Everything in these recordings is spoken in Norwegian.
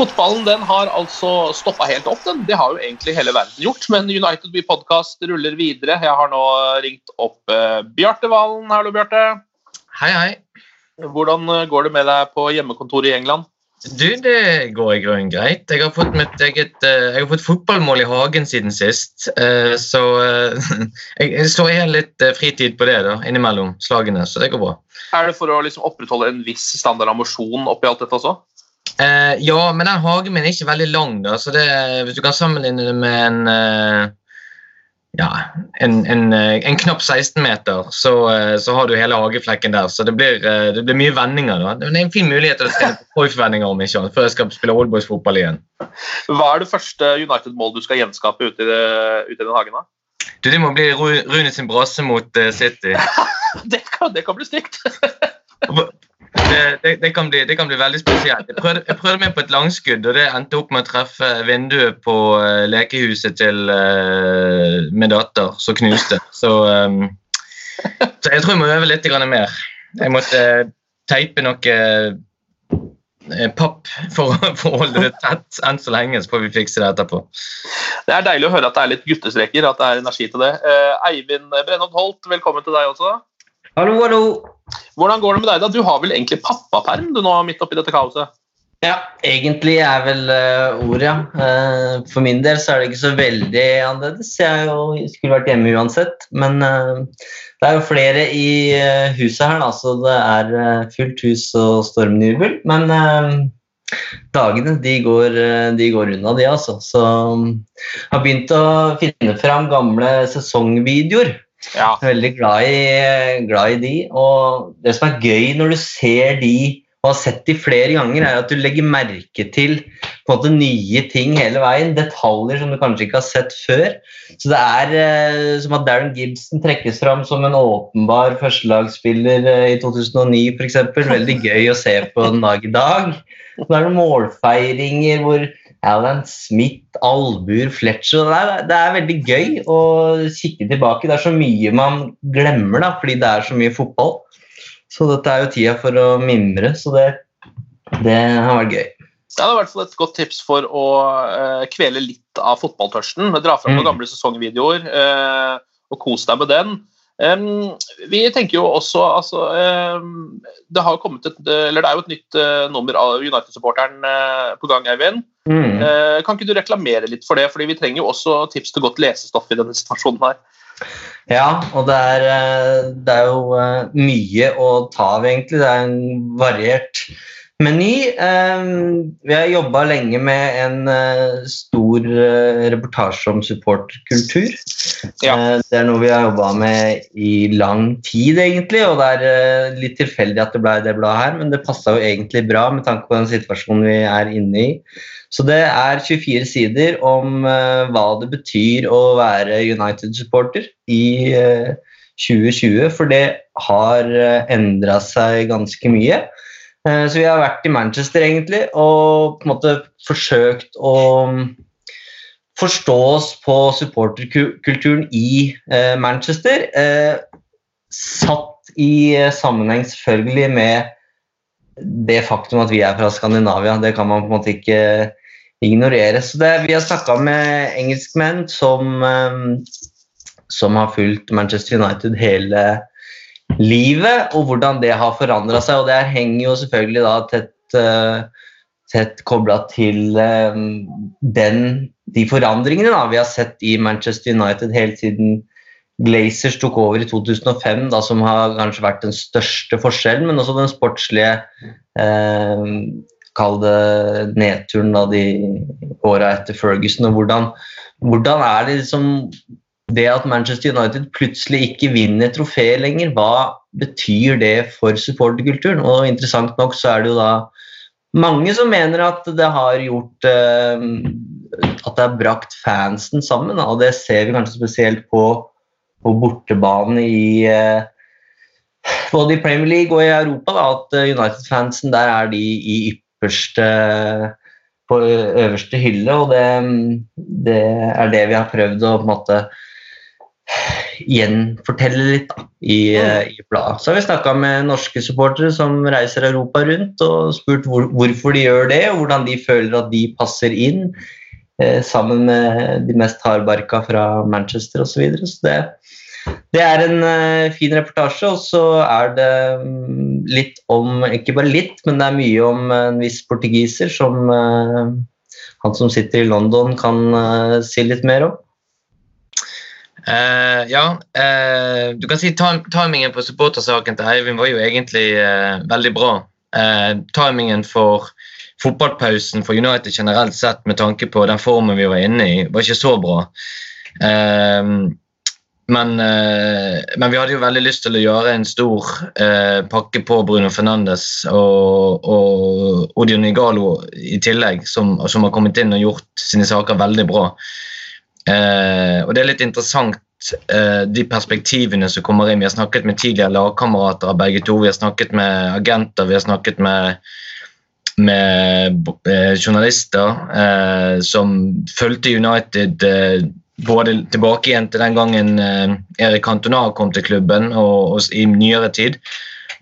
Fotballen den har altså stoppa helt opp. den. Det har jo egentlig hele verden gjort. Men United We Podcast ruller videre. Jeg har nå ringt opp eh, Bjarte Valen. Hallo, Bjarte. Hei, hei. Hvordan eh, går det med deg på hjemmekontoret i England? Du, det går i grunnen greit. Jeg har fått eget eh, Jeg har fått fotballmål i hagen siden sist. eh, Så jeg slår igjen litt fritid på det da, innimellom slagene, så det går bra. Er det for å liksom opprettholde en viss standard av mosjon oppi alt dette også? Eh, ja, men den hagen min er ikke veldig lang, da, så det, hvis du kan sammenligne det med en eh, ja, en, en, eh, en knapp 16 meter, så, eh, så har du hele hageflekken der. Så det blir, eh, det blir mye vendinger. da. Det er en fin mulighet til å trene på Cruyff-vendinger om ikke annet, før jeg skal spille oldboys-fotball igjen. Hva er det første United-målet du skal gjenskape ute i, det, ute i den hagen? da? Du, Det må bli Rune sin brasse mot City. Det kan, det kan bli stygt. Det, det, det, kan bli, det kan bli veldig spesielt. Jeg prøvde, jeg prøvde meg på et langskudd, og det endte opp med å treffe vinduet på uh, lekehuset til uh, min datter, som knuste. Så, um, så jeg tror jeg må øve litt mer. Jeg måtte uh, teipe noe papp for, for å holde det tett enn så lenge, så får vi fikse det etterpå. Det er deilig å høre at det er litt guttestreker, at det er energi til det. Eivind Brennholt Holt, velkommen til deg også. Hallo, hallo. Hvordan går det med deg? da? Du har vel egentlig pappaperm du nå midt oppi dette kaoset? Ja, egentlig er vel uh, ordet, ja. Uh, for min del så er det ikke så veldig annerledes. Jeg jo, skulle vært hjemme uansett. Men uh, det er jo flere i huset her, da, så det er fullt hus og stormjubel. Men eh, dagene de går, de går unna, de, altså. Så jeg har begynt å finne fram gamle sesongvideoer. Ja. Veldig glad i, glad i de. Og det som er gøy når du ser de og har sett de flere ganger, er at du legger merke til en måte nye ting hele veien. Detaljer som du kanskje ikke har sett før. Så det er eh, som at Darren Gibson trekkes fram som en åpenbar førstelagsspiller eh, i 2009 f.eks. Veldig gøy å se på den dag i dag. Så er det målfeiringer hvor Alan Smith, albuer, Fletcher det er, det er veldig gøy å kikke tilbake. Det er så mye man glemmer da, fordi det er så mye fotball. Så dette er jo tida for å mimre, så det, det har vært gøy. Det er i hvert fall et godt tips for å uh, kvele litt av fotballtørsten. Dra fram noen Mm. gamle sesongvideoer uh, og kos deg med den. Um, vi tenker jo også altså, um, det, et, eller det er jo et nytt uh, nummer av United-supporteren uh, på gang, Eivind. Mm. Eh, kan ikke du reklamere litt for det? Fordi vi trenger jo også tips til godt lesestoff i denne situasjonen her. Ja, og det er, eh, det er jo eh, mye å ta av, egentlig. Det er en variert meny. Eh, Vi har jobba lenge med en eh, stor eh, reportasje om supportkultur. Ja. Eh, Det er noe vi har jobba med i lang tid, egentlig. Og det er litt tilfeldig at det ble det bladet her, men det passa jo egentlig bra med tanke på den situasjonen vi er inne i. Så det er 24 sider om hva det betyr å være United-supporter i eh, 2020, for det har endra seg ganske mye. Eh, Så vi har vært i Manchester egentlig og på en måte forsøkt å mm, forstå oss på supporterkulturen i eh, Manchester. eh, Satt i sammenheng selvfølgelig med det faktum at vi er fra Skandinavia. Det kan man på en måte ikke ignorere. Så det, vi har snakka med engelskmenn som, som har fulgt Manchester United hele livet, og hvordan det har forandra seg. Og det henger jo selvfølgelig da tett, uh, tett kobla til uh, den, de forandringene da, vi har sett i Manchester United hele siden Glazers tok over i 2005, da, som har kanskje vært den største forskjellen, men også den sportslige eh, Kall det nedturen da, de åra etter Ferguson. og hvordan, hvordan er det liksom det at Manchester United plutselig ikke vinner trofé lenger, hva betyr det for supporterkulturen? Og interessant nok så er det jo da mange som mener at det har gjort eh, At det har brakt fansen sammen, og det ser vi kanskje spesielt på, på bortebane i eh, både i Premier League og i Europa, da, at eh, United-fansen der er de i ypperste på øverste hylle, og det, det er det vi har prøvd å på en måte gjenfortelle litt da, i, mm. i bladet. Så har vi snakka med norske supportere som reiser Europa rundt og spurt hvor, hvorfor de gjør det, og hvordan de føler at de passer inn eh, sammen med de mest hardbarka fra Manchester osv. Så, videre. så det, det er en eh, fin reportasje, og så er det mm, litt om Ikke bare litt, men det er mye om en viss portugiser som eh, han som sitter i London, kan eh, si litt mer om. Eh, ja, uh, du kan si timingen på supportersaken til Eivind var jo egentlig uh, veldig bra. Timingen for fotballpausen for United generelt sett med tanke på den formen vi var inne i, var ikke så bra. Men, men vi hadde jo veldig lyst til å gjøre en stor pakke på Bruno Fernandes og, og Odion Igalo i tillegg, som, som har kommet inn og gjort sine saker veldig bra. Eh, og det er litt interessant eh, de perspektivene som kommer inn. Vi har snakket med tidligere lagkamerater av begge to. Vi har snakket med agenter, vi har snakket med, med eh, journalister eh, som fulgte United eh, både tilbake igjen til den gangen eh, Erik Cantona kom til klubben, og, og i nyere tid.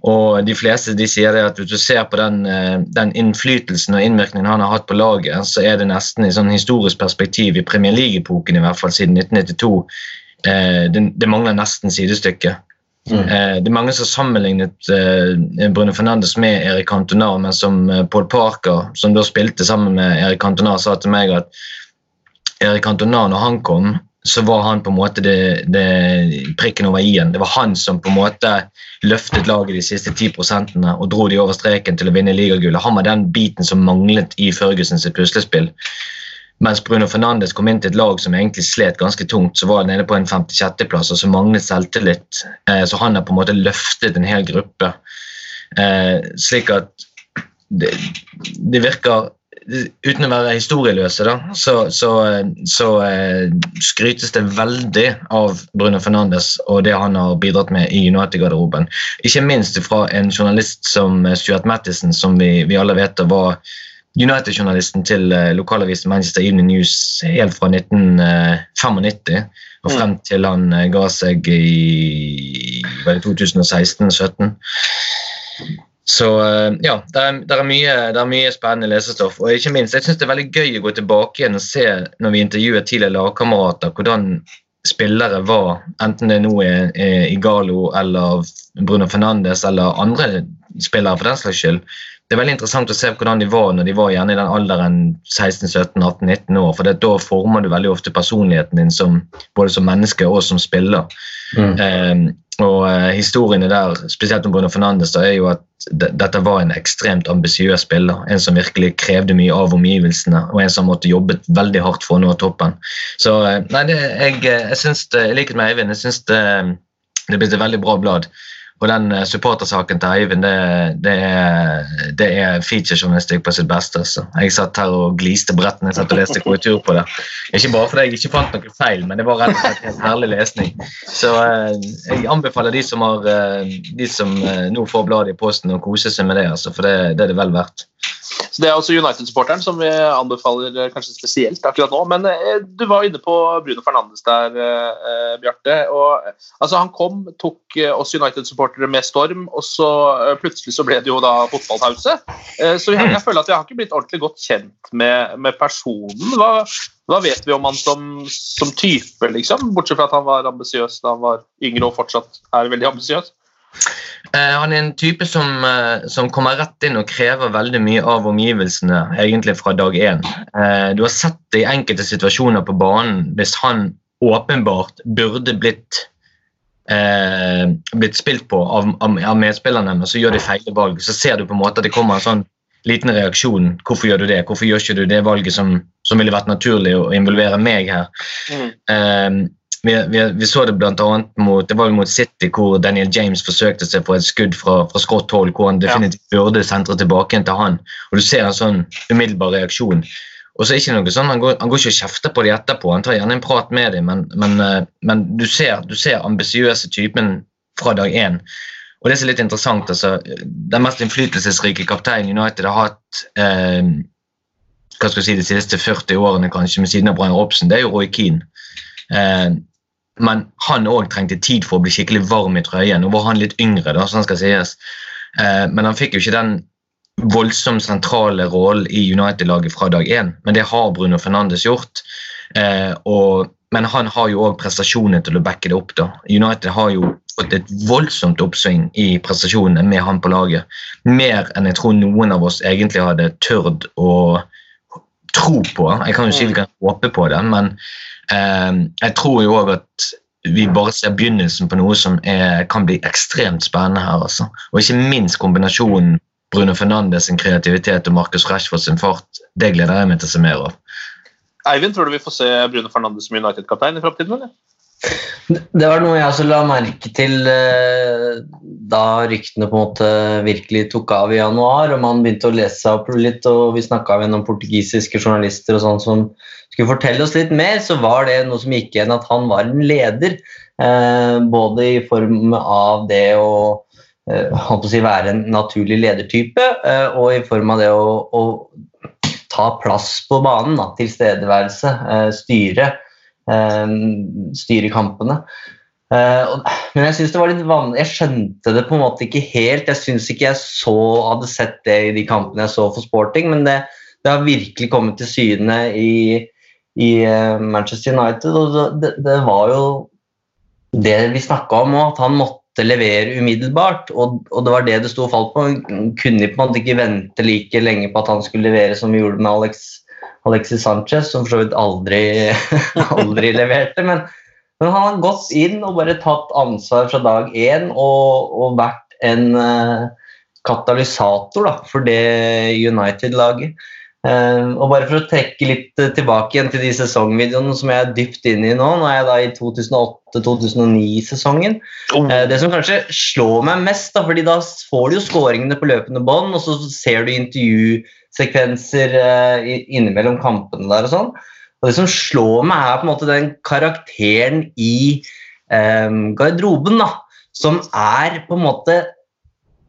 Og de fleste de sier det at hvis du ser på den, eh, den innflytelsen og innvirkningen han har hatt på laget, så er det nesten i sånn historisk perspektiv i Premier League-epoken i hvert fall siden 1992. Eh, det, det mangler nesten sidestykke. Eh, det er mange som har sammenlignet Bruno Fernandes med Erik Cantona, men som Paul Parker, som da spilte sammen med Erik Cantona, sa til meg at Erik Cantona, når han kom, så var han på en måte det, det prikken over i-en. Det var han som på en måte løftet laget de siste 10 prosentene og dro de over streken til å vinne ligagullet. Han var den biten som manglet i Ferguson sitt puslespill. Mens Bruno Fernandes kom inn til et lag som egentlig slet ganske tungt, så var han nede på en 56.-plass og så manglet selvtillit. Eh, så han har på en måte løftet en hel gruppe. Eh, slik at det, det virker Uten å være historieløse, da, så, så, så eh, skrytes det veldig av Bruno Fernandes og det han har bidratt med i United-garderoben. Ikke minst fra en journalist som Stuart Mattison, som vi, vi alle vet var United-journalisten til eh, lokalavisen Manchester Evening News helt fra 1995 og frem til han eh, ga seg i 2016-2017. Så eh, ja, det er, det, er mye, det er mye spennende lesestoff. Og ikke minst, jeg syns det er veldig gøy å gå tilbake igjen og se når vi intervjuer tidligere lagkamerater, hvordan spillere var, enten det nå er, er Igalo eller Bruno Fernandes eller andre spillere for den slags skyld. Det er veldig interessant å se hvordan de var når de var gjerne i den alderen 16-17-18-19 år. For det, da former du veldig ofte personligheten din som, både som menneske og som spiller. Mm. Eh, og eh, historiene der, spesielt om Bruno Fernandes, da, er jo at dette var en ekstremt ambisiøs spiller. En som virkelig krevde mye av omgivelsene, og en som måtte jobbet veldig hardt for å nå toppen. Så eh, nei, det, jeg, eh, jeg syns i likhet med Eivind, jeg syns det, det ble et veldig bra blad. Og den eh, supportersaken til Eivind, det, det, er, det er featurejournalistikk på sitt beste. Altså. Jeg satt her og gliste brettene jeg satt og leste korrektur på det. Ikke bare fordi jeg ikke fant noe feil, men det var rett og slett en herlig lesning. Så eh, jeg anbefaler de som, har, eh, de som nå får bladet i posten, å kose seg med det, altså, for det, det er det vel verdt. Så Det er altså United-supporteren som vi anbefaler eh, kanskje spesielt akkurat nå. Men eh, du var inne på Bruno Fernandes der, eh, Bjarte. Og, eh, altså, han kom, tok eh, oss United-supportere med storm, og så eh, plutselig så ble det jo da fotballpause. Eh, så jeg, jeg føler at vi har ikke blitt ordentlig godt kjent med, med personen. Hva, hva vet vi om han som, som type, liksom? Bortsett fra at han var ambisiøs da han var yngre og fortsatt er veldig ambisiøs. Eh, han er en type som, eh, som kommer rett inn og krever veldig mye av omgivelsene egentlig fra dag én. Eh, du har sett det i enkelte situasjoner på banen hvis han åpenbart burde blitt eh, blitt spilt på av, av, medspillerne, men så gjør de feil valg. Så ser du på en måte at det kommer en sånn liten reaksjon. Hvorfor gjør du det? Hvorfor gjør ikke du det valget som, som ville vært naturlig å involvere meg her? Eh, vi, vi, vi, så det annet mot, det var mot City, hvor Daniel James forsøkte seg på et skudd fra, fra skrått hold, hvor han definitivt burde sentre tilbake igjen til han. Og Du ser en sånn umiddelbar reaksjon. Og så er det ikke noe sånn, Han går, han går ikke og kjefter på dem etterpå, han tar gjerne en prat med dem, men, men, eh, men du ser, du ser ambisiøse typen fra dag én. Og det som er litt interessant, altså, Den mest innflytelsesrike kapteinen United har hatt eh, hva skal jeg si, de siste 40 årene kanskje, med siden av Brian Robson, det er jo Roy Keane. Eh, men han òg trengte tid for å bli skikkelig varm i trøyen. Nå var han litt yngre, da, sånn skal sies. Eh, men han fikk jo ikke den voldsomt sentrale rollen i United-laget fra dag én. Men det har Bruno Fernandes gjort. Eh, og, men han har jo òg prestasjoner til å backe det opp. da. United har jo fått et voldsomt oppsving i prestasjonene med han på laget. Mer enn jeg tror noen av oss egentlig hadde tørt å tro på. Jeg kan jo si vi kan håpe på det, men eh, jeg tror jo òg at vi bare ser begynnelsen på noe som er, kan bli ekstremt spennende her. Altså. Og ikke minst kombinasjonen Bruno Fernandes sin kreativitet og Marcus Rashford sin fart. Det gleder jeg meg til å se mer av. Eivind, tror du vi får se Bruno Fernandes som United-kaptein i framtiden? Det var noe jeg også la merke til eh, da ryktene på en måte virkelig tok av i januar. og Man begynte å lese seg opp litt, og vi snakka med noen portugisiske journalister og sånn som skulle fortelle oss litt mer, så var det noe som gikk igjen at han var en leder. Eh, både i form av det å eh, si, være en naturlig ledertype, og i form av det å, å ta plass på banen. Da, tilstedeværelse, styre styre kampene. Uh, men jeg synes det var litt vanlig, jeg skjønte det på en måte ikke helt. Jeg syns ikke jeg så, hadde sett det i de kampene jeg så for sporting, men det, det har virkelig kommet til syne i, i uh, Manchester United. Og det, det, var jo det vi snakka om òg, at han måtte levere umiddelbart. Og, og, det var det det sto og falt på. Han kunne på en måte ikke vente like lenge på at han skulle levere som vi gjorde med Alex Alexis Sanchez, som for så vidt aldri, aldri leverte. Men, men, han har gått inn og bare tatt ansvar fra dag én og, og vært en uh, katalysator da, for det United-laget. Uh, og bare for å trekke litt uh, tilbake igjen til de sesongvideoene som jeg er dypt inne i nå. Nå er jeg da i 2008-2009-sesongen. Oh. det som kanskje slår meg mest, da, fordi da får du jo skåringene på løpende bånd, og så ser du intervju sekvenser uh, innimellom kampene der og sånn. Og det som slår meg, er på en måte den karakteren i um, garderoben, da. Som er på en måte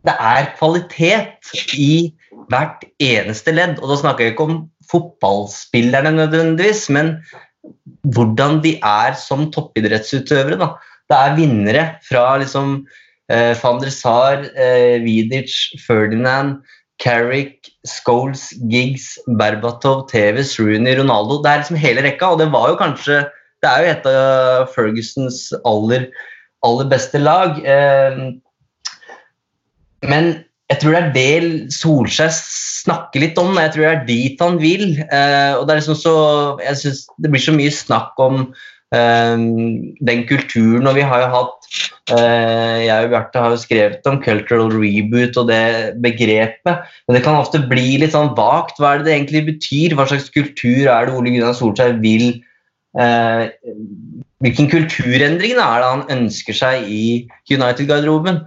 Det er kvalitet i hvert eneste ledd. Og da snakker jeg ikke om fotballspillerne nødvendigvis, men hvordan de er som toppidrettsutøvere. da. Det er vinnere fra liksom eh, van der Sar, eh, Vidic, Ferdinand, Carrick, Scholes, Giggs, Berbatov, Tevez, Rooney, Ronaldo. Det er liksom hele rekka, og det var jo kanskje Det er jo et av Fergusons aller, aller beste lag. Eh, men jeg tror det er det Solskjær snakker litt om. Jeg tror det er dit han vil. Eh, og det er liksom så Jeg syns det blir så mye snakk om den kulturen. Og vi har jo hatt eh, Jeg og Bjarte har jo skrevet om cultural reboot og det begrepet. Men det kan ofte bli litt sånn vagt. Hva er det det egentlig betyr? Hva slags kultur er det Ole Gunnar Solskjær vil eh, hvilken kulturendring er det han ønsker seg i United-garderoben.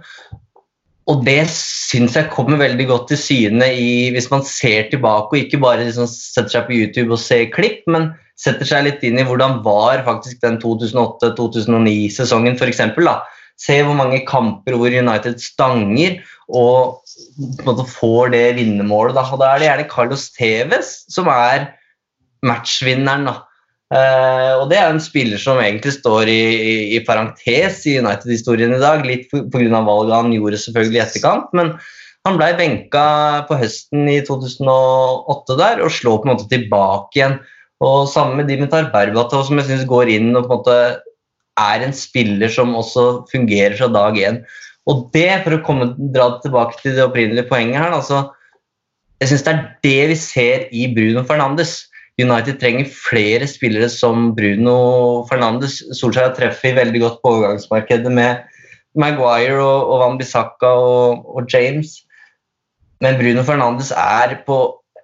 Og det syns jeg kommer veldig godt til syne i, hvis man ser tilbake og ikke bare liksom setter seg på YouTube og ser klipp, men setter seg litt inn i hvordan var faktisk den 2008-2009-sesongen f.eks. Se hvor mange kamper hvor United stanger og får det vinnermålet. Da. Da er det gjerne Carlos Tevez som er matchvinneren. da. Uh, og det er en spiller som egentlig står i, i, i parentes i United-historien i dag, litt pga. valget han gjorde selvfølgelig i etterkant. Men han ble benka på høsten i 2008 der og slår på en måte tilbake igjen. Og Sammen med Dimitar Berbatov, som jeg synes går inn og på en måte er en spiller som også fungerer fra dag én. Og det, for å komme, dra tilbake til det opprinnelige poenget her, altså, jeg syns det er det vi ser i Bruno Fernandes. United trenger flere spillere som Bruno Fernandes. Solskjær treffer veldig godt på overgangsmarkedet med Maguire og, og Van Bissaka og, og, James. Men Bruno Fernandes er på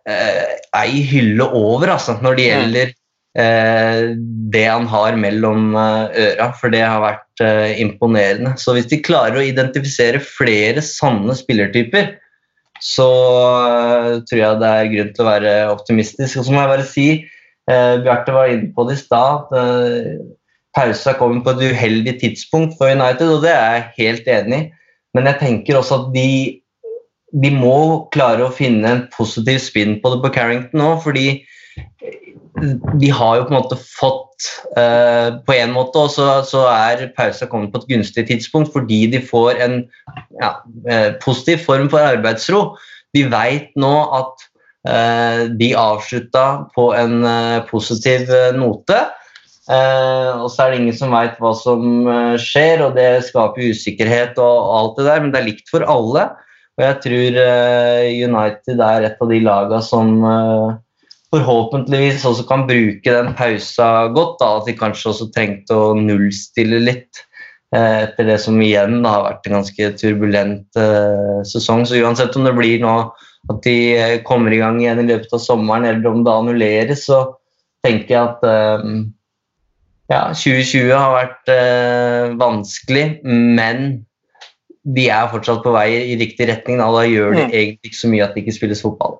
eh, ei hylle over altså, når det gjelder eh, det han har mellom eh, øra, for det har vært eh, imponerende. Så hvis de klarer å identifisere flere sanne spillertyper, så uh, tror jeg det er grunn til å være optimistisk. Og så må jeg bare si, uh, Bjarte var inne på det i stad, uh, pausa kommer på et uheldig tidspunkt for United, og det er jeg helt enig i. Men jeg tenker også at de, de må klare å finne en positiv spinn på det på Carrington nå, fordi de har jo på en måte fått uh, På en måte og så er pausa kommet på et gunstig tidspunkt fordi de får en ja, uh, positiv form for arbeidsro. De veit nå at uh, de avslutta på en positiv note. og så er det ingen som veit hva som skjer, og det skaper usikkerhet og alt det der, men det er likt for alle. Og jeg tror United er et av de lagene som forhåpentligvis også kan bruke den pausa godt. Da, at de kanskje også trengte å nullstille litt eh, etter det som igjen da, har vært en ganske turbulent eh, sesong. Så uansett om det blir nå at de eh, kommer i gang igjen i løpet av sommeren, eller om det annulleres, så tenker jeg at eh, ja, 2020 har vært eh, vanskelig, men de er fortsatt på vei i riktig retning. Da, da gjør det mm. egentlig ikke så mye at det ikke spilles fotball.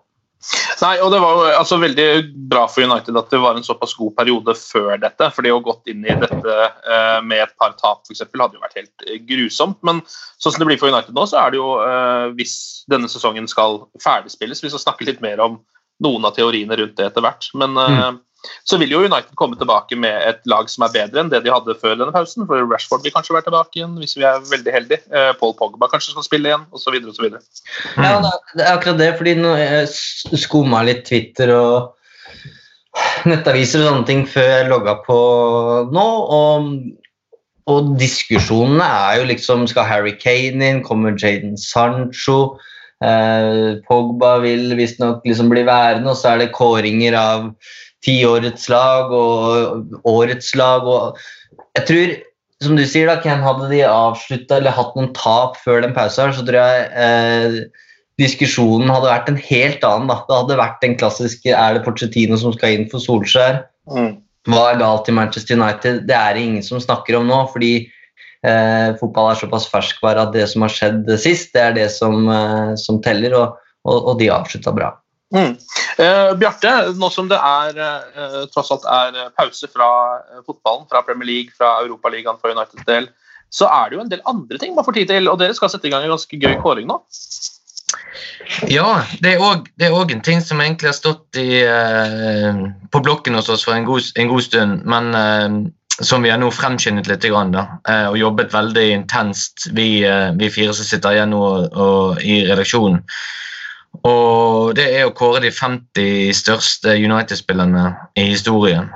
Nei, og Det var jo altså, veldig bra for United at det var en såpass god periode før dette. for det å gått inn i dette eh, med et par tap for eksempel, hadde jo vært helt eh, grusomt. Men sånn som det blir for United nå, så er det jo, eh, hvis denne sesongen skal ferdigspilles Vi skal snakke litt mer om noen av teoriene rundt det etter hvert. Men eh, mm så vil jo United komme tilbake med et lag som er bedre enn det de hadde før denne pausen. For Rashford vil kanskje være tilbake igjen hvis vi er veldig heldige. Eh, Paul Pogba kanskje skal spille igjen, osv. osv. Ja, det er akkurat det, fordi nå jeg skumma litt Twitter og nettaviser og sånne ting før jeg logga på nå, og, og diskusjonene er jo liksom Skal Harry Kane inn? Kommer Jaden Sancho? Eh, Pogba vil visstnok liksom bli værende, og så er det kåringer av tiårets lag og årets lag. Og jeg tror, som du sier, da, Ken, hadde de avslutta eller hatt noen tap før den pausen, så tror jeg eh, diskusjonen hadde vært en helt annen. Da. Det hadde vært den klassiske er det Porcetino som skal inn for Solskjær? Mm. Hva er galt i Manchester United? Det er det ingen som snakker om nå. fordi eh, fotball er såpass ferskvare at det som har skjedd sist, det er det som, eh, som teller. Og, og, og de avslutta bra. Mm. Eh, Bjarte, nå som det er, eh, tross alt er eh, pause fra eh, fotballen, fra Premier League, fra Europaligaen for Uniteds del, så er det jo en del andre ting man får tid til. Og dere skal sette i gang en ganske gøy kåring nå? Ja, det er òg en ting som egentlig har stått i, eh, på blokken hos oss for en god, en god stund, men eh, som vi har nå fremskyndet litt grann, da, og jobbet veldig intenst, vi, vi fire som sitter igjen nå og, og i redaksjonen. Og det er å kåre de 50 største United-spillerne i historien.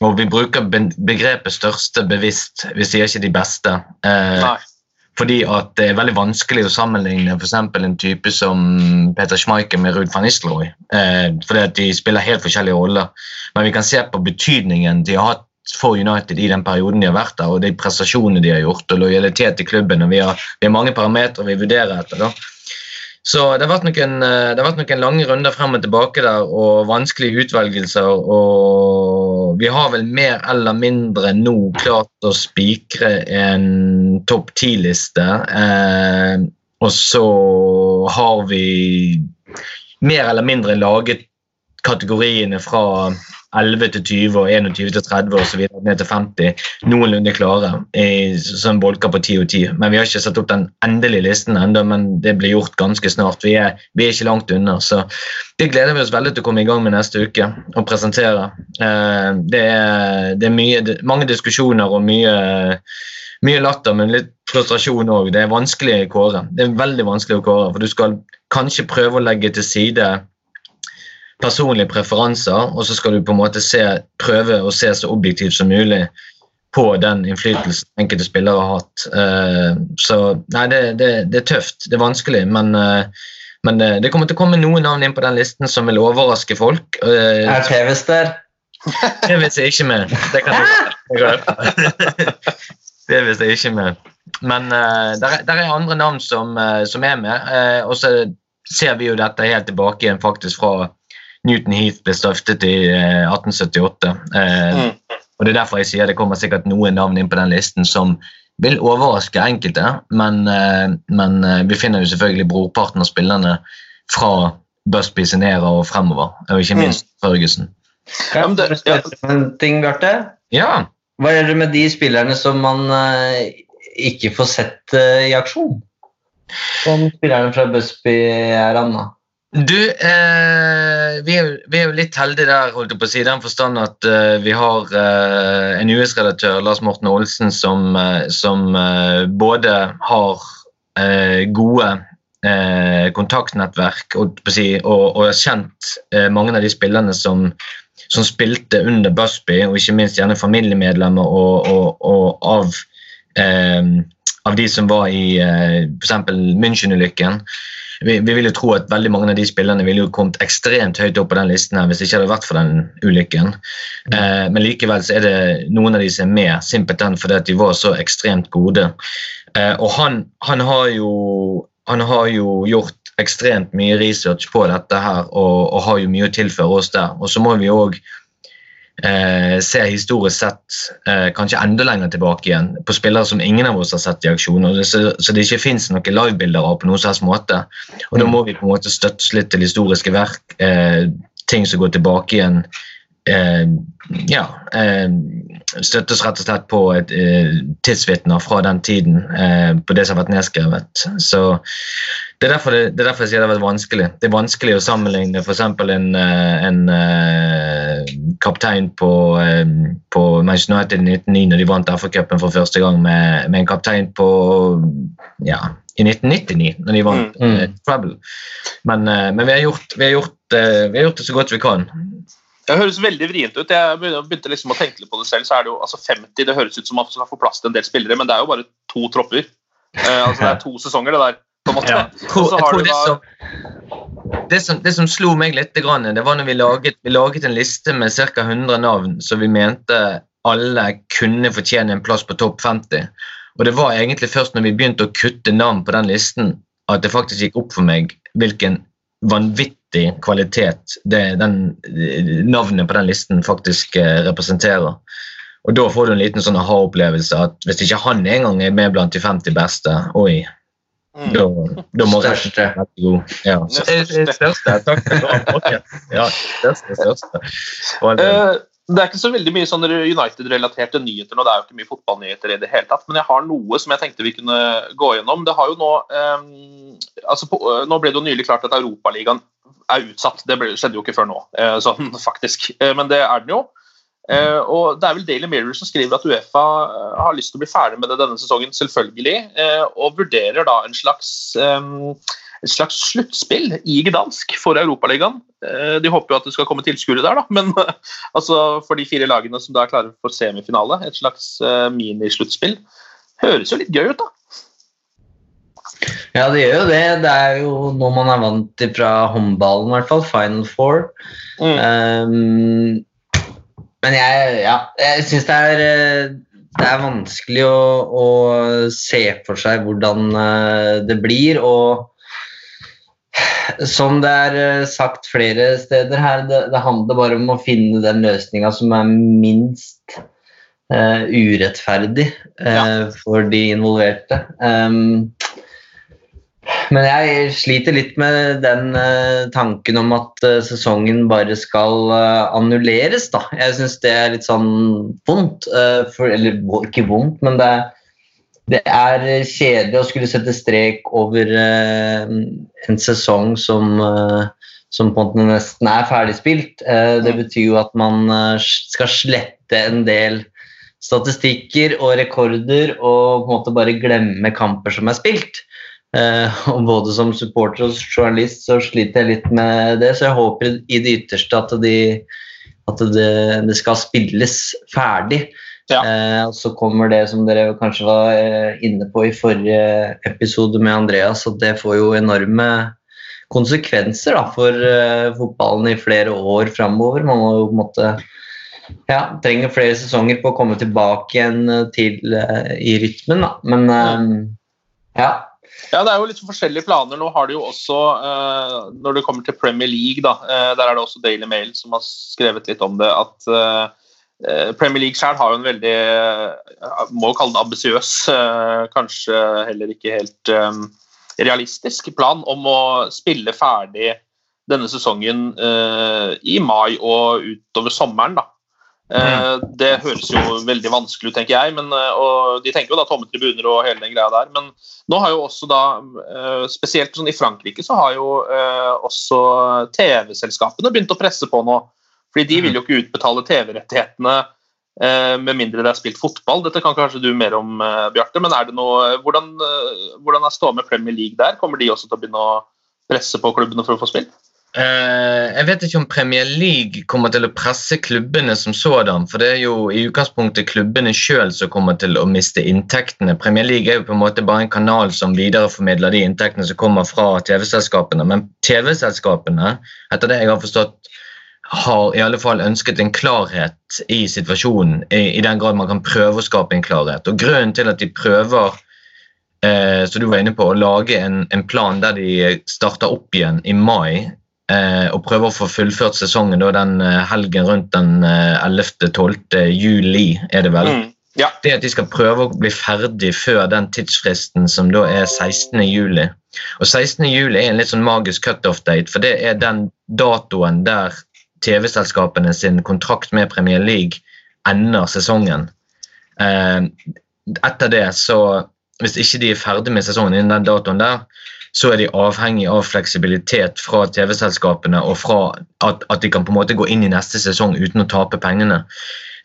Og vi bruker begrepet 'største' bevisst, vi sier ikke de beste. Eh, fordi at det er veldig vanskelig å sammenligne f.eks. en type som Peter Schmeichel med Ruud van Nistelrooy. Eh, fordi at de spiller helt forskjellige roller. Men vi kan se på betydningen de har hatt for United i den perioden de har vært der, og de prestasjonene de har gjort, og lojalitet til klubben. og Vi har, vi har mange parametere vi vurderer etter. da. Så det har vært noen, eh, har vært noen lange runder frem og tilbake der, og vanskelige utvelgelser. Og vi har vel mer eller mindre nå klart å spikre en topp ti-liste. Eh, og så har vi mer eller mindre laget kategoriene fra 11 til 20 og 21 til 30 og så videre, ned til 50 noenlunde klare i sånn bolker på 10 og 10. Men vi har ikke satt opp den endelige listen ennå, men det blir gjort ganske snart. Vi er, vi er ikke langt unna, så det gleder vi oss veldig til å komme i gang med neste uke og presentere. Eh, det er, det er mye, mange diskusjoner og mye, mye latter, men litt frustrasjon òg. Det er vanskelig å kåre. Det er veldig vanskelig å kåre, for du skal kanskje prøve å legge til side personlige preferanser, og så skal du på en måte se, prøve å se så objektivt som mulig på den innflytelsen enkelte spillere har hatt. Eh, så nei, det, det, det, er tøft, det er vanskelig, men, eh, men det, det kommer til å komme noen navn inn på den listen som vil overraske folk. Eh, Er TVs der? TVs er ikke med. Det kan jeg TVs er ikke med. Men uh, der, er, der er andre navn som, eh, som er med, eh, og så ser vi jo dette helt tilbake igjen faktisk fra Newton Heath ble stiftet i eh, 1878. Eh, Og Det er derfor jeg sier det kommer sikkert noen navn inn på den listen som vil overraske enkelte, men, eh, men eh, vi finner jo selvfølgelig brorparten av spillerne fra Busby Sinera og fremover, og ikke minst Førgesen. Ja, men det, ja. En ting, Bjarte? Ja. Hva gjør det med de spillerne som man eh, ikke får sett eh, i aksjon? Som spillerne fra Busby er Anna? Du, eh, vi, er, vi er jo litt heldige der, holdt jeg på å si, i den forstand at eh, vi har eh, en US-redaktør, Lars Morten Olsen, som, eh, som eh, både har eh, gode kontaktnettverk og, si, og, og har kjent mange av de spillerne som, som spilte under Busby, og ikke minst gjerne familiemedlemmer og, og, av, av de som var i eh, f.eks. München-ulykken vi, vi vil jo tro at veldig mange av de spillerne ville jo kommet ekstremt høyt opp på den listen her hvis det ikke hadde vært for den ulykken. Eh, men likevel så er det noen av de som er med, simpelthen fordi at de var så ekstremt gode. Eh, og han, han, har jo, han har jo gjort ekstremt mye research på dette her og, og har jo mye å tilføre oss der. Og så må vi òg eh, se historisk sett eh, kanskje enda lenger tilbake igjen på spillere som ingen av oss har sett i aksjon. så, så det ikke fins noen livebilder av på noen slags måte. Og da må vi på en måte støtte oss litt til historiske verk, eh, ting som går tilbake igjen. Eh, ja, eh, støtte rett og slett på et eh, tidsvitner fra den tiden eh, på det som har vært nedskrevet. Så det er, derfor det, det er derfor jeg sier det har vært vanskelig. Det er vanskelig å sammenligne f.eks. en, en, en eh, kaptein på, eh, på Manchester United i 1909 når de vant FA-cupen for første gang, med, med en kaptein på ja, i 1999 når de vant Mm. eh, Treble. Men, eh, men vi, har gjort, vi, har gjort, eh, vi har gjort det så godt vi kan. Det høres veldig vrient ut. Jeg begynte, begynte liksom å tenke litt på det selv. så er det jo altså 50, det høres ut som man skal få plass til en del spillere, men det er jo bare to tropper. Eh, altså Det er to sesonger, det der. På en måte. Ja. Og Tror, så jeg har tror du det, da som, det, som, det som slo meg litt, det var når vi laget, vi laget en liste med ca. 100 navn som vi mente alle kunne fortjene en plass på topp 50. Og det var egentlig først når vi begynte å kutte navn på den listen, at det faktisk gikk opp for meg hvilken vanvittig kvalitet det, den, navnet på den listen faktisk eh, representerer. Og da får du en liten sånn aha-opplevelse at hvis ikke han engang er med blant de 50 beste, oi, Mm. da, da må Største. Ja. Så, eh, eh, største. Takk. Ja, største, største. Og, eh, Eh, Det er ikke så veldig mye sånn United-relaterte nyheter nå. Det er jo ikke mye fotballnyheter i det hele tatt. Men jeg har noe som jeg tenkte vi kunne gå gjennom. Det har jo Nå eh, altså på, nå ble det jo nylig klart at Europaligaen er utsatt. Det ble, skjedde jo ikke før nå, eh, sånn faktisk. Men det er den jo. Eh, og Det er vel Daily Mirror som skriver at Uefa eh, har lyst til å bli ferdig med det denne sesongen, selvfølgelig. Eh, og vurderer da en slags eh, et slags sluttspill i Gdansk for Europaligaen. Eh, De håper jo at det skal komme tilskuere der, da. men altså, for de fire lagene som da er klare for semifinale, et slags minisluttspill. Høres jo litt gøy ut, da. Ja, det gjør jo det. Det er jo noe man er vant til fra håndballen, i hvert fall. Final Four. Um, men jeg, ja, jeg syns det eh, det er vanskelig å, å se for seg hvordan eh, det blir. Og som det er eh, sagt flere steder her, det, det handler bare om å finne den løsninga som er minst uh, urettferdig eh, for de involverte. Um, men jeg sliter litt med den eh, tanken om at eh, sesongen bare skal eh, annulleres, da. Jeg syns det er litt sånn vondt. for, eller ikke vondt, men det det er kjedelig å skulle sette strek over en sesong som, som på en måte nesten er ferdigspilt. Det betyr jo at man skal slette en del statistikker og rekorder og på en måte bare glemme kamper som er spilt. Eh, og både som supporter og journalist så sliter jeg litt med det, så jeg håper i det ytterste at, de, at det, det skal spilles ferdig. Eh, og så kommer det som dere kanskje var eh, inne på i forrige episode med Andreas, at det får jo enorme konsekvenser da, for eh, fotballen i flere år framover. Man må jo på en måte ja, trenger flere sesonger på å komme tilbake igjen til eh, i rytmen, da. Men eh, ja. Ja, det er jo litt forskjellige planer. Nå har de jo også, eh, når det kommer til Premier League, da, eh, der er det også Daily Mail som har skrevet litt om det, at eh, Premier League sjøl har jo en veldig, må kalle det ambisiøs, kanskje heller ikke helt realistisk plan om å spille ferdig denne sesongen i mai og utover sommeren. da. Eh, Det høres jo veldig vanskelig ut, tenker jeg. Men, eh, og De tenker jo da tomme tribuner og hele den greia der. Men nå har jo også da, eh, spesielt sånn i Frankrike, så har jo også TV-selskapene begynt å presse på nå. Fordi de vil jo ikke utbetale TV-rettighetene eh, med mindre det er spilt fotball. Dette kan kanskje du mer om, Bjarte. Men er det noe, hvordan, hvordan er ståa med Premier League der? Kommer de også til å begynne å presse på klubbene for å få spilt? Eh, jeg vet ikke om Premier League kommer til å presse klubbene som sådan. For det er jo i utgangspunktet klubbene sjøl som kommer til å miste inntektene. Premier League er jo på en måte bare en kanal som videreformidler de inntektene som kommer fra TV-selskapene. Men TV-selskapene, etter det jeg har forstått, har i alle fall ønsket en klarhet i situasjonen. I, i den grad man kan prøve å skape en klarhet. Og grunnen til at de prøver eh, så du var inne på, å lage en, en plan der de starter opp igjen i mai og prøver å få fullført sesongen da, den eh, helgen rundt den eh, 11.-12. juli, er det vel. Det at de skal prøve å bli ferdig før den tidsfristen som da er 16. juli. Og 16. juli er en litt sånn magisk cutoff-date, for det er den datoen der TV-selskapene sin kontrakt med Premier League ender sesongen. Eh, etter det, så hvis ikke de er ferdig med sesongen innen den datoen der, så er de avhengig av fleksibilitet fra TV-selskapene og fra at, at de kan på en måte gå inn i neste sesong uten å tape pengene.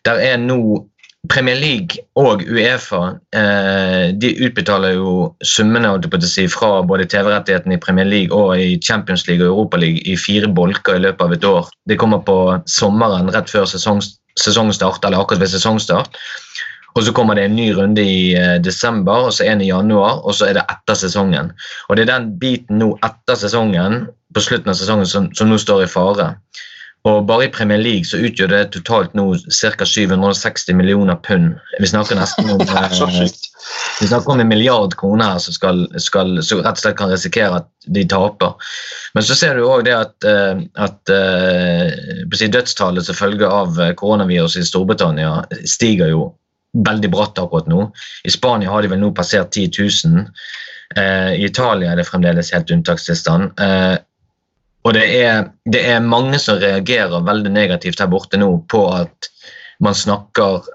Der er nå Premier League og Uefa eh, de utbetaler jo summene si, fra både TV-rettighetene i Premier League og i Champions League og Europa League i fire bolker i løpet av et år. Det kommer på sommeren rett før sesong, sesongstart, eller akkurat ved sesongstart. Og så kommer det en ny runde i eh, desember, og så en i januar, og så er det etter sesongen. Og det er den biten nå etter sesongen, på slutten av sesongen, som, som nå står i fare. Og bare i Premier League så utgjør det totalt nå ca. 760 millioner pund. Vi snakker nesten om eh, vi snakker om en milliard kroner her som skal, skal, som rett og slett kan risikere at de taper. Men så ser du òg det at, eh, at dødstallet som følge av koronaviruset i Storbritannia stiger jo veldig bratt akkurat nå. I Spania har de vel nå passert 10 000. Eh, I Italia er det fremdeles helt unntakstilstand. Eh, og det er, det er mange som reagerer veldig negativt her borte nå på at man snakker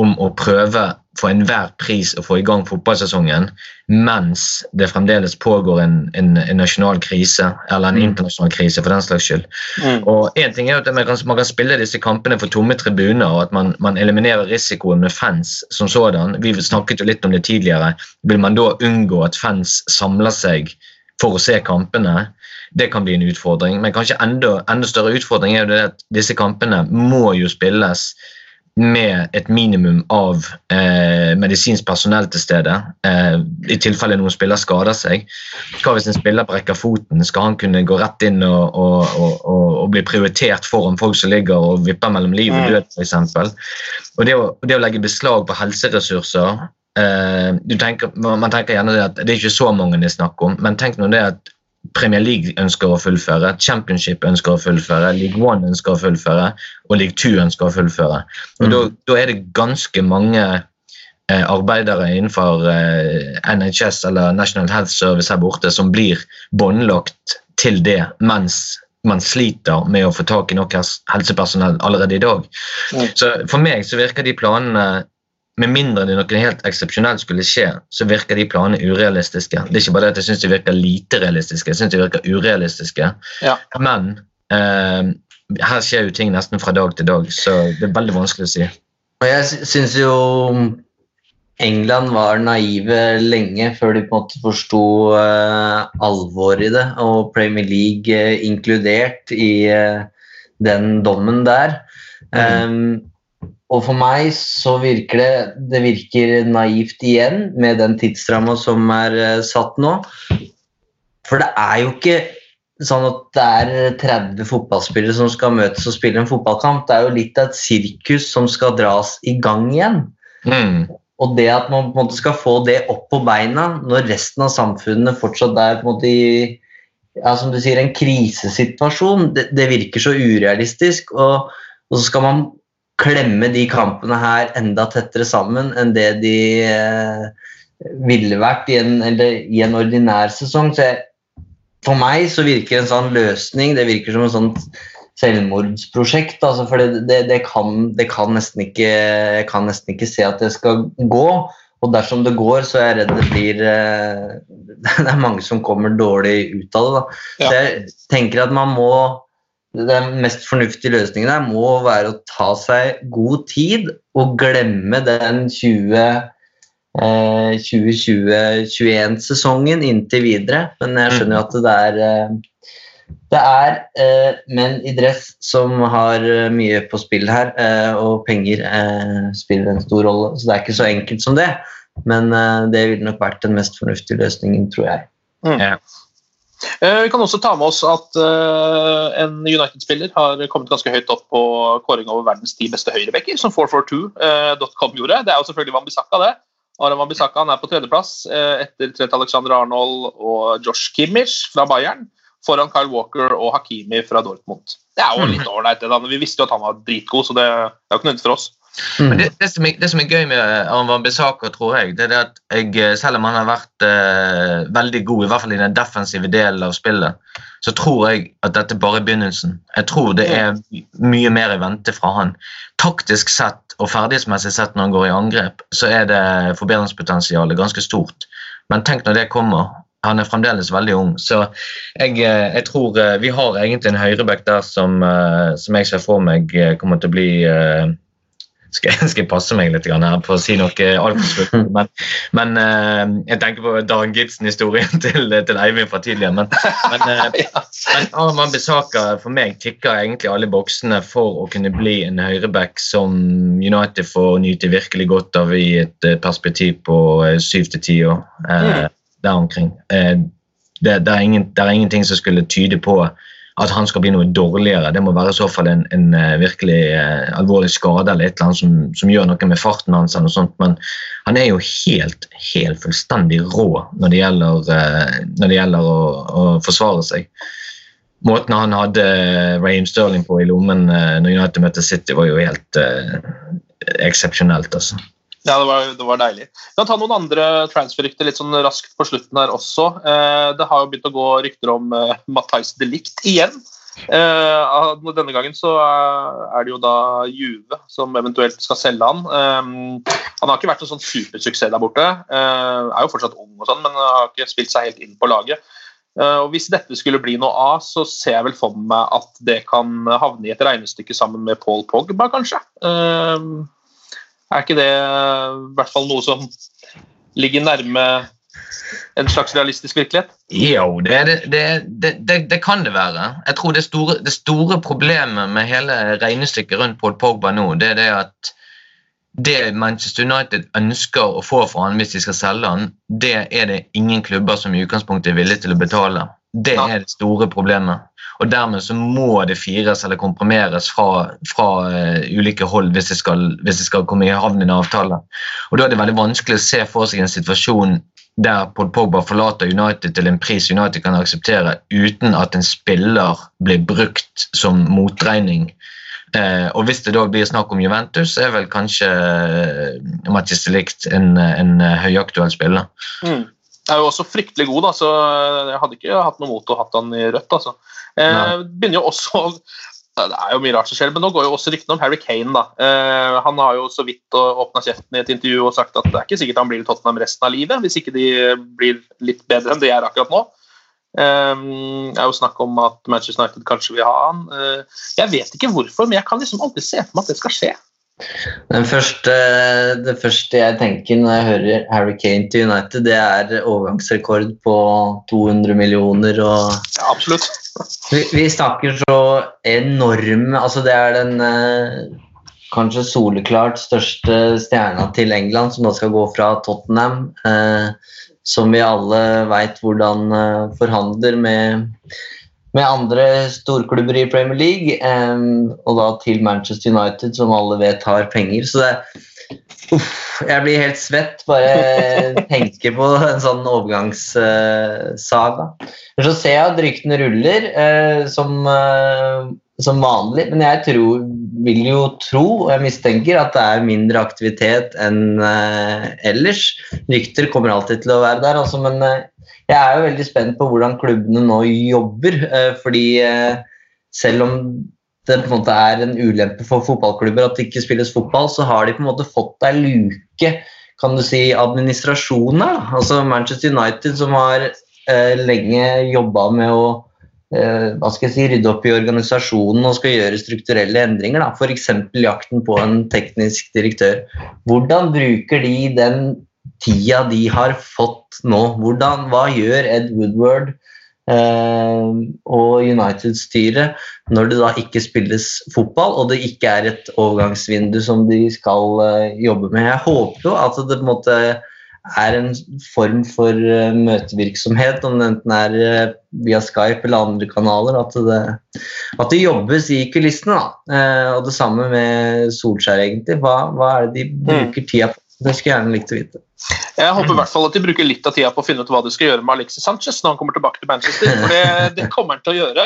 om å prøve for enhver pris å få i gang fotballsesongen mens det fremdeles pågår en, en, en nasjonal krise, eller en internasjonal krise for den slags skyld. Og en ting er at man kan, man kan spille disse kampene for tomme tribuner, og at man, man eliminerer risikoen med fans som sådan. Vi snakket jo litt om det tidligere. Vil man da unngå at fans samler seg for å se kampene? Det kan bli en utfordring, men kanskje enda, enda større utfordring er jo det at disse kampene må jo spilles med et minimum av eh, medisinsk personell til stede, eh, i tilfelle noen spiller skader seg. Hva hvis en spiller brekker foten? Skal han kunne gå rett inn og, og, og, og, bli prioritert foran folk som ligger og vipper mellom liv og død, f.eks.? Og det å, det å legge beslag på helseressurser eh, du tenker, Man tenker gjerne det at det er ikke så mange det er snakk om, men tenk nå det at Premier League ønsker å fullføre, Championship ønsker å fullføre, League One ønsker å fullføre og League Two ønsker å fullføre. Og Mm. da, da er det ganske mange eh, arbeidere innenfor eh, NHS eller National Health Service her borte som blir båndlagt til det mens man sliter med å få tak i nok helsepersonell allerede i dag. Mm. Så For meg så virker de planene med mindre det noe helt eksepsjonelt skulle skje, så virker de planene urealistiske. Det er ikke bare det at jeg syns de virker lite realistiske, jeg syns de virker urealistiske. Ja. Men eh, her skjer jo ting nesten fra dag til dag, så det er veldig vanskelig å si. Og jeg sy- syns jo England var naive lenge før de på en måte forsto eh, alvoret i det, og Premier League eh, inkludert i eh, den dommen der. Um, og for meg så virker det Det virker naivt igjen med den tidsramma som er eh, satt nå. For det er jo ikke sånn at det er 30 fotballspillere som skal møtes og spille en fotballkamp. Det er jo litt av et sirkus som skal dras i gang igjen. Mm. Og det at man på en måte skal få det opp på beina når resten av samfunnet fortsatt er på en måte i ja, som du sier, en krisesituasjon, det, det virker så urealistisk. Og, og så skal man klemme de kampene her enda tettere sammen enn det de eh, ville vært i en, eller, i en ordinær sesong. Så jeg, for meg så virker en sånn løsning det virker som en sånn selvmordsprosjekt. Altså, for det, det, det, kan, det kan nesten ikke Jeg kan nesten ikke se at det skal gå. Og dersom det går, så er jeg redd det blir eh, Det er mange som kommer dårlig ut av det. Da. Ja. Så jeg tenker at man må Den mest fornuftige løsningen her må være å ta seg god tid og glemme den 20 eh, 2020-21-sesongen inntil videre. Men jeg skjønner jo at det er eh, det er eh, menn i dress som har eh, mye på spill her, eh, og penger eh, spiller en stor rolle. Så det er ikke så enkelt som det, men eh, det ville nok vært den mest fornuftige løsningen, tror jeg. Ja. Eh, Vi kan også ta med oss at eh, en United-spiller har kommet ganske høyt opp på kåring over verdens ti beste høyrebacker, som 442.com gjorde. Det er jo selvfølgelig Wambisaka, det. Aron Wambisaka er på tredjeplass eh, etter Trent Alexander Arnold og Josh Kimmich fra Bayern. Foran Kyle Walker og Hakimi fra Dortmund. Det er jo litt ålreit. Vi visste jo at han var dritgod, så det er jo ikke nødvendig for oss. Men det, det, som er, det som er gøy med Aron Wambisaka, tror jeg, det er at jeg, eh, selv om han har vært eh, veldig god, i hvert fall i den defensive delen av spillet, så tror jeg at dette bare er begynnelsen. Jeg tror det er mye mer i vente fra han. Taktisk sett og ferdighetsmessig sett når han går i angrep, så er det forbedringspotensialet ganske stort. Men tenk når det kommer. Han er fremdeles veldig ung, så jeg, eh, jeg tror eh, vi har egentlig en høyreback der som, eh, som jeg ser for meg eh, kommer til å bli eh, skal, skal jeg passe meg litt her på å si noe altfor slutt. Men, men eh, jeg tenker på Dan Gibson-historien til, til Eivind fra tidligere. Men, men, eh, men Arman Wan-Bissaka for meg tikker egentlig alle boksene for å kunne bli en høyreback som United får nyte virkelig godt av i et eh, perspektiv på syv til ti år. eh, Der omkring. Det, det, er ingen, det er ingenting som skulle tyde på at han skal bli noe dårligere. Det må være i så fall en, en eh, virkelig eh, alvorlig skade eller et eller annet som, som gjør noe med farten hans. eller noe sånt, Men han er jo helt, helt fullstendig rå når det gjelder, eh, når det gjelder å, å forsvare seg. Måten han hadde Raheem Sterling på i lommen eh, når United møtte City, var jo helt eh, eksepsjonelt. altså. Ja, det var, det var deilig. Vi kan ta noen andre transfer-rykter litt sånn raskt på slutten her også. Eh, det har jo begynt å gå rykter om eh, Matthijs Delikt igjen. Eh, denne gangen så er er det jo da Juve som eventuelt skal selge han. Eh, han har ikke vært en sånn supersuksess der borte. Eh, er jo fortsatt ung, og sånn, men har ikke spilt seg helt inn på laget. Eh, og Hvis dette skulle bli noe av, så ser jeg vel for meg at det kan havne i et regnestykke sammen med Paul Pogba, kanskje. Er ikke det i hvert fall noe som ligger nærme en slags realistisk virkelighet? Jo, det, det, det, det, kan det være. Jeg tror det store, det store problemet med hele regnestykket rundt Paul Pogba nå, det er det at det Manchester United ønsker å få for han hvis de skal selge han, det er det ingen klubber som i utgangspunktet er villige til å betale. Det er det store problemet. Og dermed så må det fires eller komprimeres fra, fra uh, ulike hold hvis det, skal, hvis det skal komme i havn i en avtale. Og da er det veldig vanskelig å se for seg en situasjon der Paul Pogba forlater United til en pris United kan akseptere uten at en spiller blir brukt som motregning. Eh, og Hvis det da blir snakk om Juventus, er vel kanskje eh, Mattis Delict en, en eh, høyaktuell spiller. Mm. Er jo også fryktelig god, da, så jeg hadde ikke hatt noe mot å ha han i rødt. altså. Eh, begynner jo også Det er jo mye rart som skjer, men nå går jo også ryktene om Harry Kane. da. Eh, han har jo så vidt åpna kjeften i et intervju og sagt at det er ikke sikkert han blir i Tottenham resten av livet, hvis ikke de blir litt bedre enn de er akkurat nå. Um, det er jo snakk om at Manchester United kanskje vil ha han. Uh, jeg vet ikke hvorfor, men jeg kan liksom alltid se for meg at det skal skje. Første, det første jeg tenker når jeg hører Harry Kane til United, det er overgangsrekord på 200 millioner. Og ja, absolutt. Vi, vi, snakker så enorme altså Det er den eh, kanskje soleklart største stjerna til England, som da skal gå fra Tottenham. Eh, som vi alle veit hvordan eh, forhandler med, med, andre storklubber i Premier League. Um, og da til Manchester United, som alle vet har penger. Så det uff, Jeg blir helt svett bare tenker på en sånn overgangssaga. Uh, så ser jeg at ryktene ruller, uh, som uh, som vanlig. Men jeg tror, vil jo tro, og jeg mistenker, at det er mindre aktivitet enn ellers. Rykter kommer alltid til å være der, altså, men jeg er jo veldig spent på hvordan klubbene nå jobber. Uh, fordi selv om det på en måte er en ulempe for fotballklubber at det ikke spilles fotball, så har de på en måte fått ei luke, kan du si, administrasjonen. Altså Manchester United som har lenge jobba med å Eh, hva skal jeg si, rydde opp i organisasjonen og skal gjøre strukturelle endringer. F.eks. jakten på en teknisk direktør. Hvordan bruker de den tida de har fått nå? Hvordan, hva gjør Ed Woodward eh, og United-styret når det da ikke spilles fotball og det ikke er et overgangsvindu som de skal eh, jobbe med? Jeg håper jo at det på en måte er en form for uh, møtevirksomhet, om det enten er uh, via Skype eller andre kanaler, at det, at det jobbes i kulissene. Uh, og det samme med Solskjær, egentlig. Hva, hva er det de mm. bruker tida på? Det skulle jeg gjerne likt å vite. Jeg håper i hvert fall at de bruker litt av tida på å finne ut hva de skal gjøre med Alexis Sanchez når han kommer tilbake til Manchester. For det, det kommer han til å gjøre.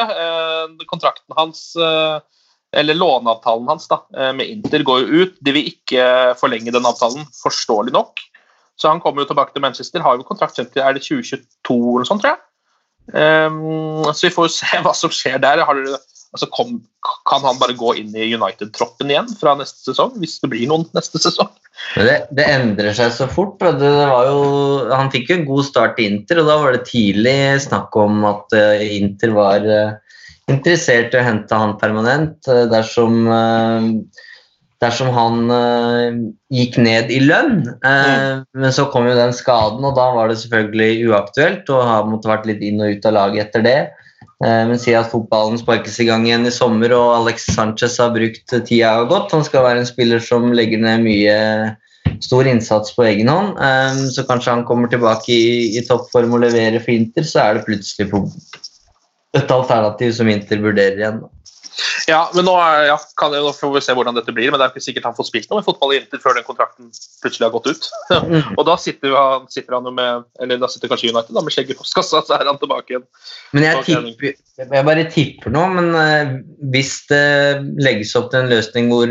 Kontrakten hans eller låneavtalen hans da, med Inter går jo ut. De vil ikke forlenge den avtalen, forståelig nok. Så han kommer jo tilbake til Manchester, har jo kontrakt frem til er det 2022 eller sånt, tror jeg. Så vi får se hva som skjer der. Har Det, altså kom, kan han bare gå inn i United-troppen igjen fra neste sesong, hvis det blir noen neste sesong? Det, det endrer seg så fort. Det, jo, han fikk jo en god start i Inter, og da var det tidlig snakk om at uh, Inter var uh, interessert i å hente han permanent uh, dersom dersom han gikk ned i lønn. Mm. Men så kom jo den skaden, og da var det selvfølgelig uaktuelt og har måttet vært litt inn og ut av laget etter det. Uh, men si at fotballen sparkes i gang igjen i sommer, og Alex Sanchez har brukt tida godt. Han skal være en spiller som legger ned mye stor innsats på egen hånd. så kanskje han kommer tilbake i, i toppform og leverer for Inter, så er det plutselig et alternativ som Inter vurderer igjen. Ja, men nå, ja, kan, nå, får vi se hvordan dette blir. Men det er ikke sikkert han får spilt noe med fotball i vinter før den kontrakten plutselig har gått ut. Mm. og da sitter, han, sitter han med Eller da sitter kanskje United da, med skjegget i postkassa, så er han tilbake igjen. Men jeg, tipper, jeg bare tipper nå, men uh, hvis det legges opp til en løsning hvor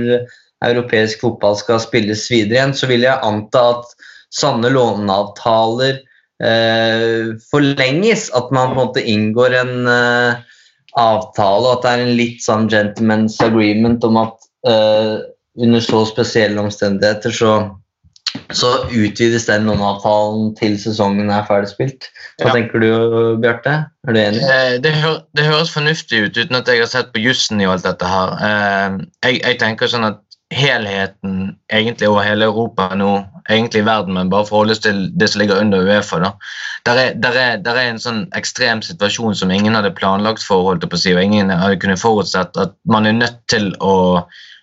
europeisk fotball skal spilles videre igjen, så vil jeg anta at sanne låneavtaler uh, forlenges. At man på en måte inngår en uh, avtale, og at det er en litt sånn gentleman's agreement om at uh, under så spesielle omstendigheter så, så utvides den låneavtalen til sesongen er ferdigspilt. Hva ja. tenker du, Bjarte? Er du enig? Eh, det, hø det, høres fornuftig ut, uten at jeg har sett på jussen i alt dette her. Eh, jeg, jeg tenker sånn at helheten egentlig over hele Europa nå, egentlig i verden, men bare forholdes til det som ligger under Uefa. da. Der er, der, er, der er, en sånn ekstrem situasjon som ingen hadde planlagt for, holdt på å si, og ingen hadde kunnet forutsett at man er nødt til å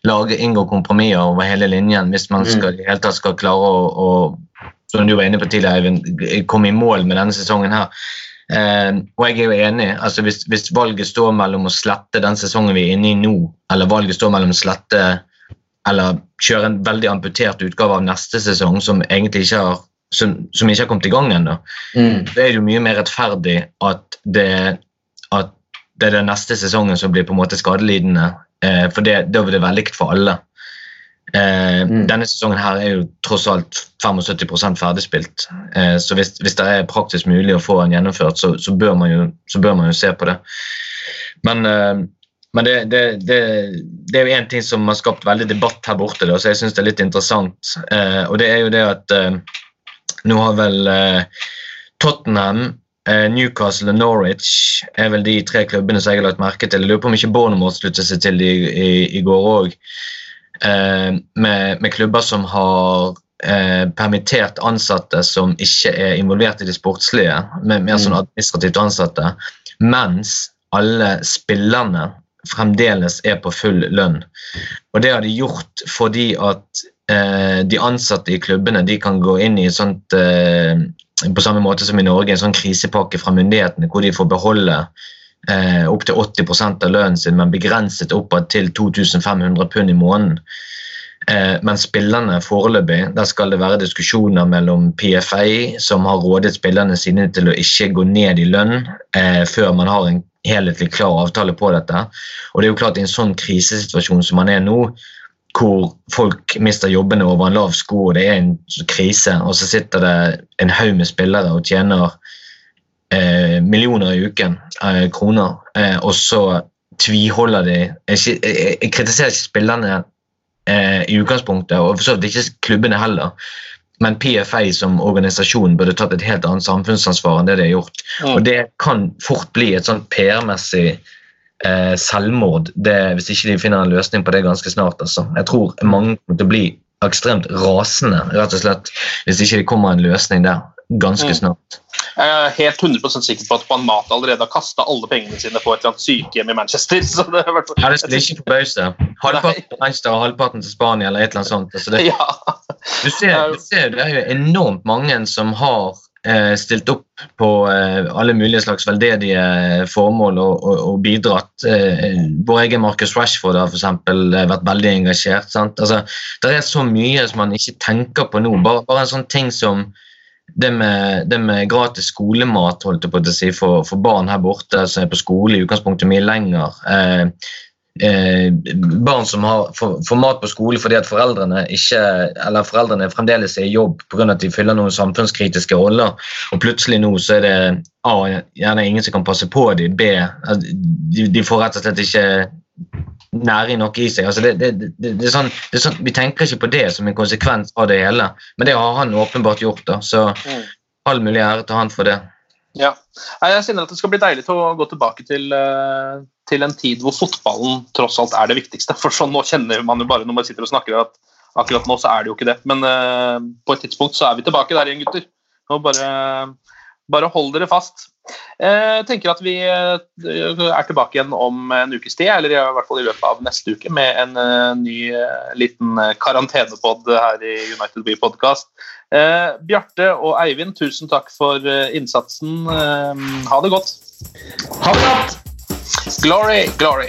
lage inngå kompromisser over hele linjen hvis man mm. skal, mm. helt tatt skal klare å, å som du var inne på tidligere, Eivind, komme i mål med denne sesongen her. Uh, og jeg er jo enig. altså hvis, hvis, valget står mellom å slette den sesongen vi er inne i nå, eller valget står mellom å slette eller kjøre en veldig amputert utgave av neste sesong, som egentlig ikke har som, som ikke har kommet i gang ennå, Mm. så er det jo mye mer rettferdig at det, at det er den neste sesongen som blir på en måte skadelidende. Eh, for det, da blir det veldig likt for alle. Eh, Mm. Denne sesongen her er jo tross alt 75 ferdigspilt. Eh, så hvis, hvis det er praktisk mulig å få den gjennomført, så, så, bør, man jo, så bør man jo se på det. Men, eh, men det, det, det, det er jo én ting som har skapt veldig debatt her borte, da, så jeg syns det er litt interessant. Eh, og det er jo det at eh, nå har vel eh, Tottenham, eh, Newcastle og Norwich er vel de tre klubbene som jeg har lagt merke til. Jeg lurer på om ikke Bournemouth sluttet seg til i, i, i går òg. Eh, med, med klubber som har eh, permittert ansatte som ikke er involvert i det sportslige, med mer sånn administrativt ansatte, mens alle spillerne fremdeles er på full lønn. Og det har de gjort fordi at eh, de ansatte i klubbene de kan gå inn i sånt eh, på samme måte som i Norge, en sånn krisepakke fra myndighetene hvor de får beholde eh, opptil 80 av lønnen sin, men begrenset oppad til 2500 pund i måneden. Eh, men spillerne foreløpig, der skal det være diskusjoner mellom PFA, som har rådet spillerne sine til å ikke gå ned i lønn eh, før man har en helhetlig klar avtale på dette. Og det er jo klart I en sånn krisesituasjon som man er nå, hvor folk mister jobbene over en lav sko, og det er en krise, og så sitter det en haug med spillere og tjener eh, millioner i uken, eh, kroner, eh, og så tviholder de Jeg, jeg, kritiserer ikke spillerne eh, i utgangspunktet, og for så vidt ikke klubbene heller. Men PFA som organisasjon burde tatt et helt annet samfunnsansvar enn det de har gjort. Mm. Og det kan fort bli et sånn PR-messig eh, selvmord det, hvis ikke de finner en løsning på det ganske snart. Altså. Jeg tror mange kommer til å bli ekstremt rasende rett og slett, hvis ikke det kommer en løsning der ganske Mm. snart. Jeg er helt 100% sikker på at Juan Mata allerede har kasta alle pengene sine på et eller annet sykehjem i Manchester. Så det er vært... Ja, Det skulle ikke forbause. Halvparten til Manchester og halvparten til Spania eller et eller annet sånt. Altså det, Ja. Du ser, du ser, det er jo enormt mange som har eh, stilt opp på eh, alle mulige slags veldedige formål og, og, og bidratt. Eh, vår egen Marcus Rashford har for eksempel, eh, vært veldig engasjert. Sant? Altså, det er så mye som man ikke tenker på nå. Bare, bare en sånn ting som det med, det med gratis skolemat holdt jeg på å si, for, for barn her borte som er på skole i utgangspunktet mye lenger. Eh, eh, barn som har, får, får mat på skole fordi at foreldrene ikke, eller foreldrene fremdeles er i jobb pga. at de fyller noen samfunnskritiske roller, og plutselig nå så er det A, gjerne ingen som kan passe på dem, B, de, de får rett og slett ikke næring nok i seg. Altså det, det, det, sånn, det sånn, Vi tenker ikke på det som en konsekvens av det hele, men det har han åpenbart gjort. da, så Mm. all mulig ære til han for det. Ja. Jeg kjenner at det skal bli deilig til å gå tilbake til, eh, til en tid hvor fotballen tross alt er det viktigste. For sånn nå kjenner man jo bare når man sitter og snakker at akkurat nå så er det jo ikke det. Men uh, på et tidspunkt så er vi tilbake der igjen, gutter. Nå bare, bare hold dere fast. Eh, Jeg tenker at vi eh, er tilbake igjen om en ukes tid, eller i hvert fall i løpet av neste uke, med en eh, ny eh, liten eh, karantenepod her i United We Podcast. Eh, Bjarte og Eivind, tusen takk for eh, innsatsen. Eh, ha det godt. Ha det godt! Glory, glory.